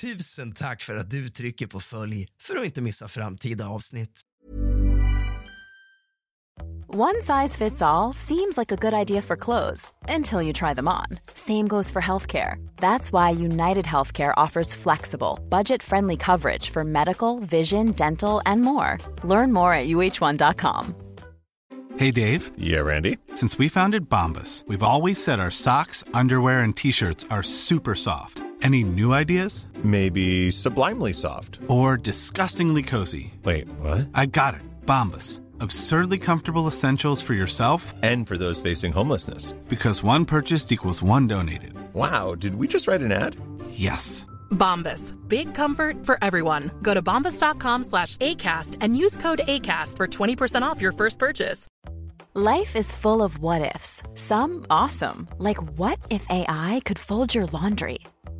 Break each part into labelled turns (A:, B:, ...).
A: Tusen tack för att du trycker på följ för att inte missa framtida avsnitt.
B: One size fits all seems like a good idea for clothes until you try them on. Same goes for healthcare. That's why United Healthcare offers flexible, budget friendly coverage for medical, vision, dental, and more. Learn more at uh1.com.
C: Hey, Dave.
D: Yeah, Randy.
C: Since we founded Bombus, we've always said our socks, underwear, and t shirts are super soft. Any new ideas?
D: Maybe sublimely soft.
C: Or disgustingly cozy?
D: Wait, what?
C: I got it. Bombas. Absurdly comfortable essentials for yourself
D: And for those facing homelessness.
C: because one purchased equals one donated.
D: Wow, did we just write an ad?
C: Yes.
E: Bombas. Big comfort for everyone. Go to bombas.com slash ACAST and use code ACAST for 20% off your first purchase.
B: Life is full of what ifs. Some awesome, like what if AI could fold your laundry?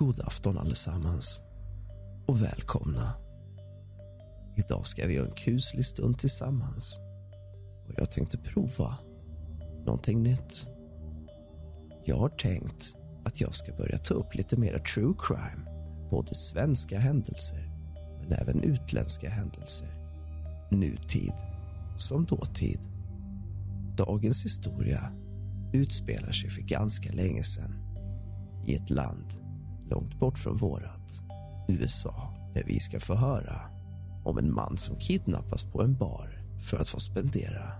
A: God afton allesammans och välkomna. Idag ska vi göra en kuslig stund tillsammans och jag tänkte prova någonting nytt. Jag har tänkt att jag ska börja ta upp lite mer true crime, både svenska händelser men även utländska händelser. Nutid som dåtid. Dagens historia utspelar sig för ganska länge sedan i ett land långt bort från vårat USA där vi ska få höra om en man som kidnappas på en bar för att få spendera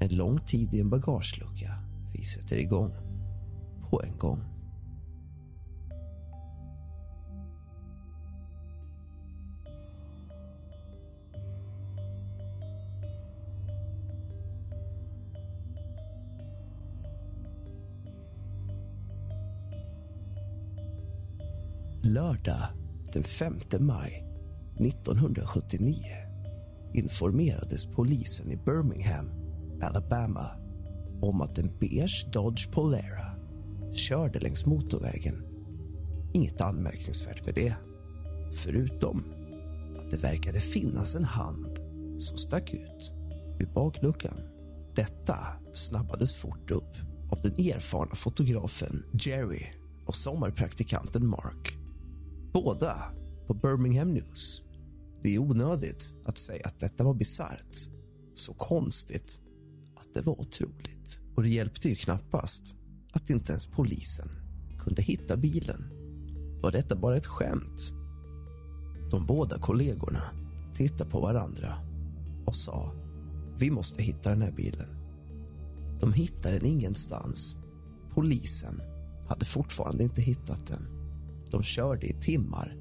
A: en lång tid i en bagagelucka. Vi sätter igång på en gång. Lördag den 5 maj 1979 informerades polisen i Birmingham, Alabama om att en beige Dodge Polara körde längs motorvägen. Inget anmärkningsvärt med det, förutom att det verkade finnas en hand som stack ut ur bakluckan. Detta snabbades fort upp av den erfarna fotografen Jerry och sommarpraktikanten Mark. Båda på Birmingham News. Det är onödigt att säga att detta var bisarrt. Så konstigt att det var otroligt. Och det hjälpte ju knappast att inte ens polisen kunde hitta bilen. Var detta bara ett skämt? De båda kollegorna tittade på varandra och sa vi måste hitta den här bilen. De hittade den ingenstans. Polisen hade fortfarande inte hittat den. De körde i timmar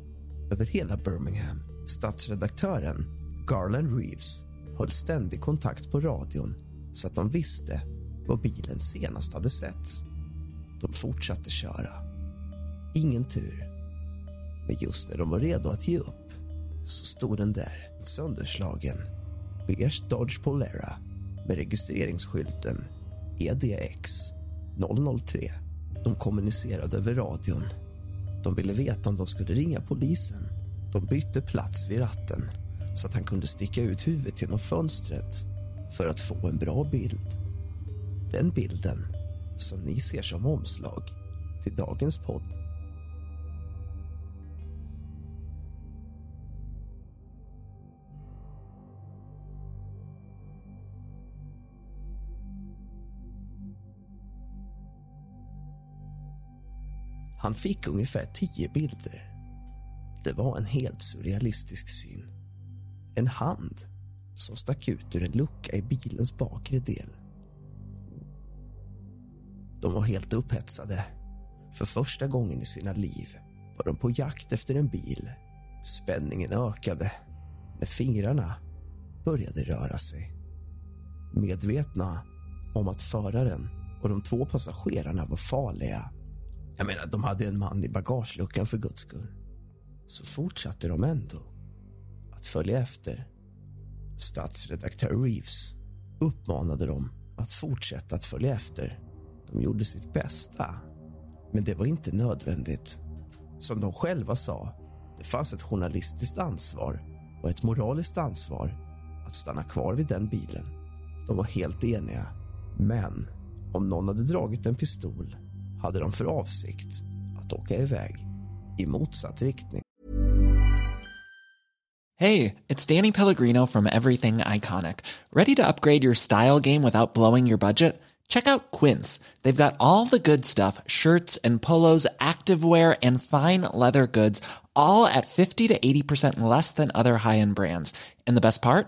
A: över hela Birmingham. Stadsredaktören Garland Reeves höll ständig kontakt på radion så att de visste var bilen senast hade setts. De fortsatte köra. Ingen tur. Men just när de var redo att ge upp så stod den där, sönderslagen. Beige Dodge Polara med registreringsskylten EDX 003. De kommunicerade över radion de ville veta om de skulle ringa polisen. De bytte plats vid ratten så att han kunde sticka ut huvudet genom fönstret för att få en bra bild. Den bilden som ni ser som omslag till dagens podd. Han fick ungefär tio bilder. Det var en helt surrealistisk syn. En hand som stack ut ur en lucka i bilens bakre del. De var helt upphetsade. För första gången i sina liv var de på jakt efter en bil. Spänningen ökade när fingrarna började röra sig. Medvetna om att föraren och de två passagerarna var farliga. Jag menar, de hade en man i bagageluckan för guds skull. Så fortsatte de ändå att följa efter. Statsredaktör Reeves uppmanade dem att fortsätta att följa efter. De gjorde sitt bästa, men det var inte nödvändigt. Som de själva sa, det fanns ett journalistiskt ansvar och ett moraliskt ansvar att stanna kvar vid den bilen. De var helt eniga, men om någon hade dragit en pistol hade de för avsikt att åka iväg i motsatt riktning.
F: Hey, it's Danny Pellegrino from Everything Iconic. Ready to upgrade your style game without blowing your budget? Check out Quince. They've got all the good stuff shirts and polos, activewear, and fine leather goods, all at 50 to 80% less than other high end brands. And the best part?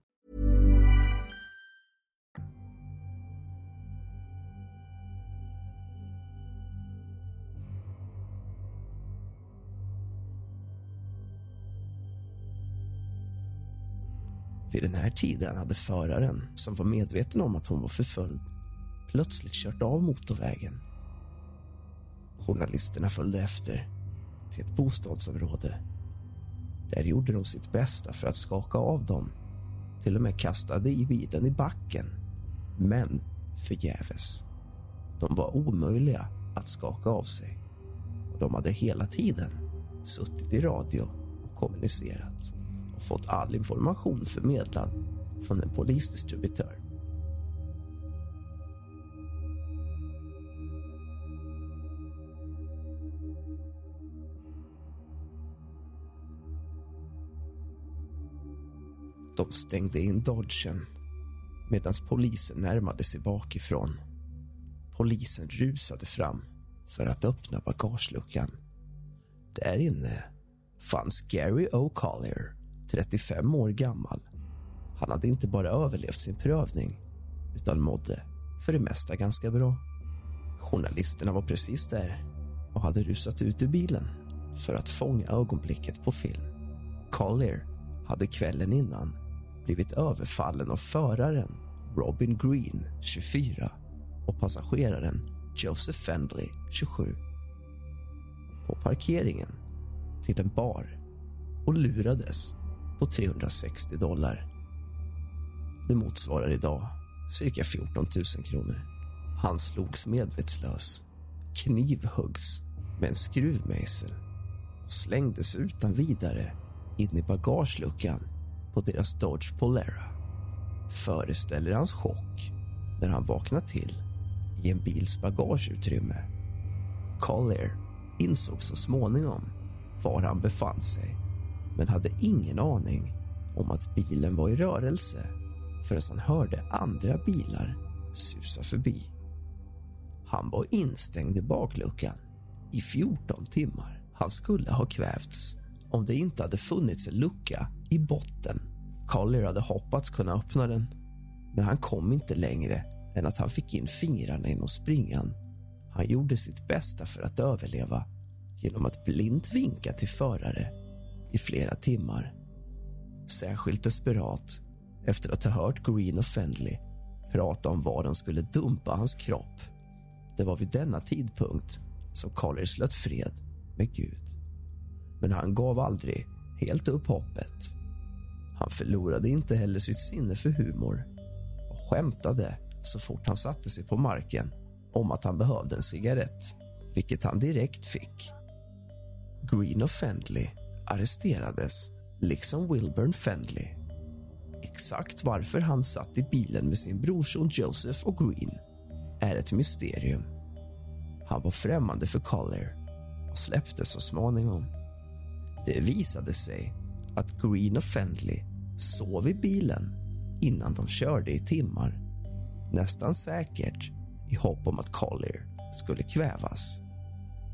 A: Vid den här tiden hade föraren, som var medveten om att hon var förföljd, plötsligt kört av motorvägen. Journalisterna följde efter till ett bostadsområde. Där gjorde de sitt bästa för att skaka av dem. Till och med kastade i bilen i backen. Men förgäves. De var omöjliga att skaka av sig. Och de hade hela tiden suttit i radio och kommunicerat fått all information förmedlad från en polisdistributör. De stängde in Dodgen medan polisen närmade sig bakifrån. Polisen rusade fram för att öppna bagageluckan. Där inne fanns Gary O'Collier, 35 år gammal. Han hade inte bara överlevt sin prövning utan mådde för det mesta ganska bra. Journalisterna var precis där och hade rusat ut ur bilen för att fånga ögonblicket på film. Collier hade kvällen innan blivit överfallen av föraren Robin Green, 24 och passageraren Joseph Fendley, 27 på parkeringen till en bar och lurades på 360 dollar. Det motsvarar idag cirka 14 000 kronor. Han slogs medvetslös, knivhuggs med en skruvmejsel och slängdes utan vidare in i bagageluckan på deras Dodge Polera. Föreställ er hans chock när han vaknar till i en bils bagageutrymme. Collier insåg så småningom var han befann sig men hade ingen aning om att bilen var i rörelse förrän han hörde andra bilar susa förbi. Han var instängd i bakluckan i 14 timmar. Han skulle ha kvävts om det inte hade funnits en lucka i botten. Collier hade hoppats kunna öppna den men han kom inte längre än att han fick in fingrarna inom springan. Han gjorde sitt bästa för att överleva genom att blint vinka till förare i flera timmar. Särskilt desperat efter att ha hört Green och Fendley prata om var de skulle dumpa hans kropp. Det var vid denna tidpunkt som Collier slöt fred med Gud. Men han gav aldrig helt upp hoppet. Han förlorade inte heller sitt sinne för humor och skämtade så fort han satte sig på marken om att han behövde en cigarett, vilket han direkt fick. Green och Fendley arresterades, liksom Wilburn Fendley. Exakt varför han satt i bilen med sin brorson Joseph och Green är ett mysterium. Han var främmande för Collier och släpptes så småningom. Det visade sig att Green och Fendley sov i bilen innan de körde i timmar. Nästan säkert i hopp om att Collier skulle kvävas.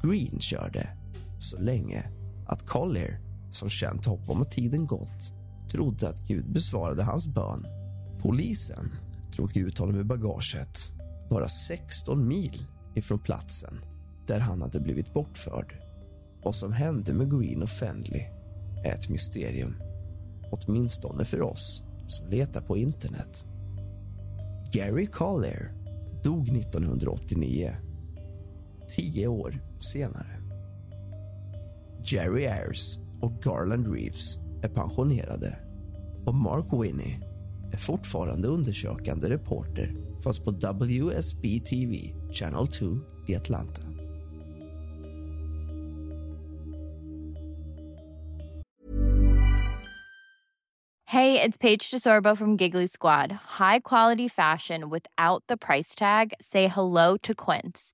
A: Green körde så länge att Collier, som känt hopp om att tiden gått trodde att Gud besvarade hans bön. Polisen drog ut honom ur bagaget bara 16 mil ifrån platsen där han hade blivit bortförd. Vad som hände med Green och Fendley är ett mysterium. Åtminstone för oss som letar på internet. Gary Collier dog 1989, tio år senare. Jerry Ayers och Garland Reeves är pensionerade och Mark Winnie är fortfarande undersökande reporter fast på WSB TV Channel 2 i Atlanta.
G: Hey, it's Paige DeSorbo from Giggly Squad. High quality fashion without the price tag. Say hello to Quince.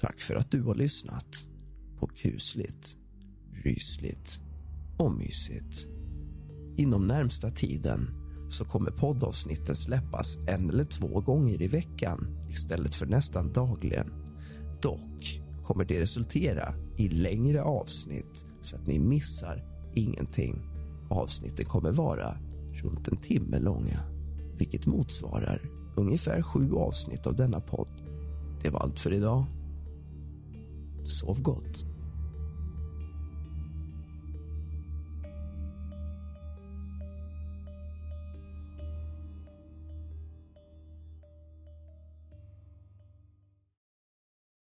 A: Tack för att du har lyssnat på kusligt, rysligt och mysigt. Inom närmsta tiden så kommer poddavsnitten släppas en eller två gånger i veckan istället för nästan dagligen. Dock kommer det resultera i längre avsnitt så att ni missar ingenting. Avsnitten kommer vara runt en timme långa vilket motsvarar ungefär sju avsnitt av denna podd. Det var allt för idag. Sov gott.